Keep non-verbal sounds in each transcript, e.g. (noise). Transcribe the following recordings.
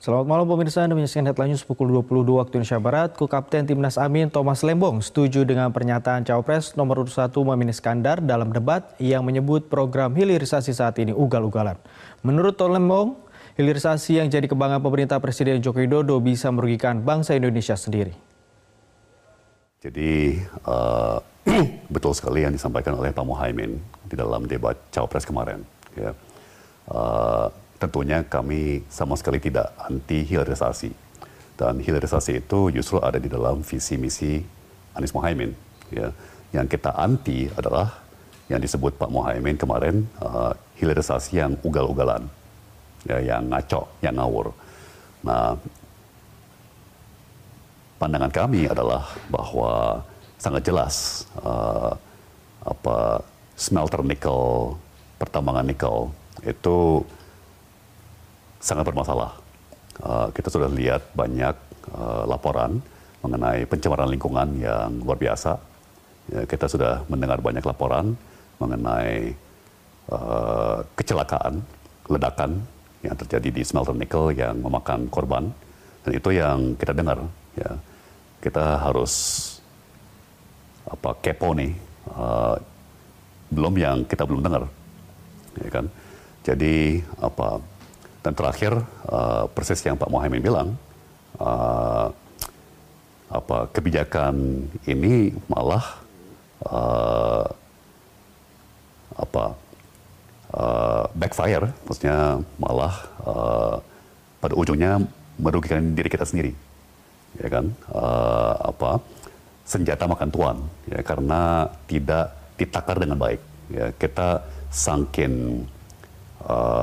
Selamat malam pemirsa, Anda menyaksikan headline news pukul 22 waktu Indonesia Barat. Kapten Timnas Amin Thomas Lembong setuju dengan pernyataan Cawapres nomor urut 1 Muhammad Iskandar dalam debat yang menyebut program hilirisasi saat ini ugal-ugalan. Menurut Tom Lembong, hilirisasi yang jadi kebanggaan pemerintah Presiden Joko Widodo bisa merugikan bangsa Indonesia sendiri. Jadi uh, (clears throat) betul sekali yang disampaikan oleh Pak Muhaimin di dalam debat Cawapres kemarin. Ya. Uh, tentunya kami sama sekali tidak anti hilirisasi. Dan hilirisasi itu justru ada di dalam visi misi Anies Mohaimin. Ya. Yang kita anti adalah yang disebut Pak Mohaimin kemarin uh, hilirisasi yang ugal-ugalan, ya, yang ngaco, yang ngawur. Nah, pandangan kami adalah bahwa sangat jelas uh, apa smelter nikel, pertambangan nikel itu sangat bermasalah. Uh, kita sudah lihat banyak uh, laporan mengenai pencemaran lingkungan yang luar biasa. Ya, kita sudah mendengar banyak laporan mengenai uh, kecelakaan, ledakan yang terjadi di smelter nikel yang memakan korban. Dan itu yang kita dengar. Ya. Kita harus apa kepo nih. Uh, belum yang kita belum dengar. Ya kan? Jadi apa dan terakhir, uh, persis yang Pak Mohaimin bilang, uh, apa kebijakan ini malah uh, apa uh, backfire, maksudnya malah uh, pada ujungnya merugikan diri kita sendiri, ya kan? Uh, apa senjata makan tuan, ya karena tidak ditakar dengan baik. Ya kita sangkin uh,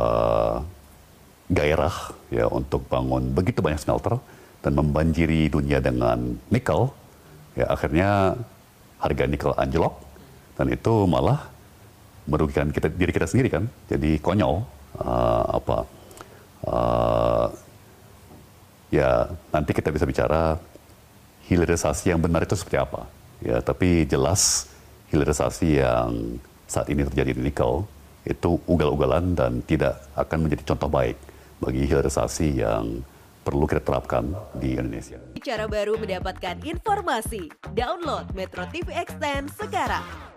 gairah ya untuk bangun begitu banyak smelter dan membanjiri dunia dengan nikel, ya akhirnya harga nikel anjlok dan itu malah merugikan kita diri kita sendiri kan. Jadi konyol uh, apa uh, ya nanti kita bisa bicara hilirisasi yang benar itu seperti apa. Ya, tapi jelas hilirisasi yang saat ini terjadi di nikel itu ugal-ugalan dan tidak akan menjadi contoh baik bagi hilirisasi yang perlu kita terapkan di Indonesia. Cara baru mendapatkan informasi. Download Metro TV Extend sekarang.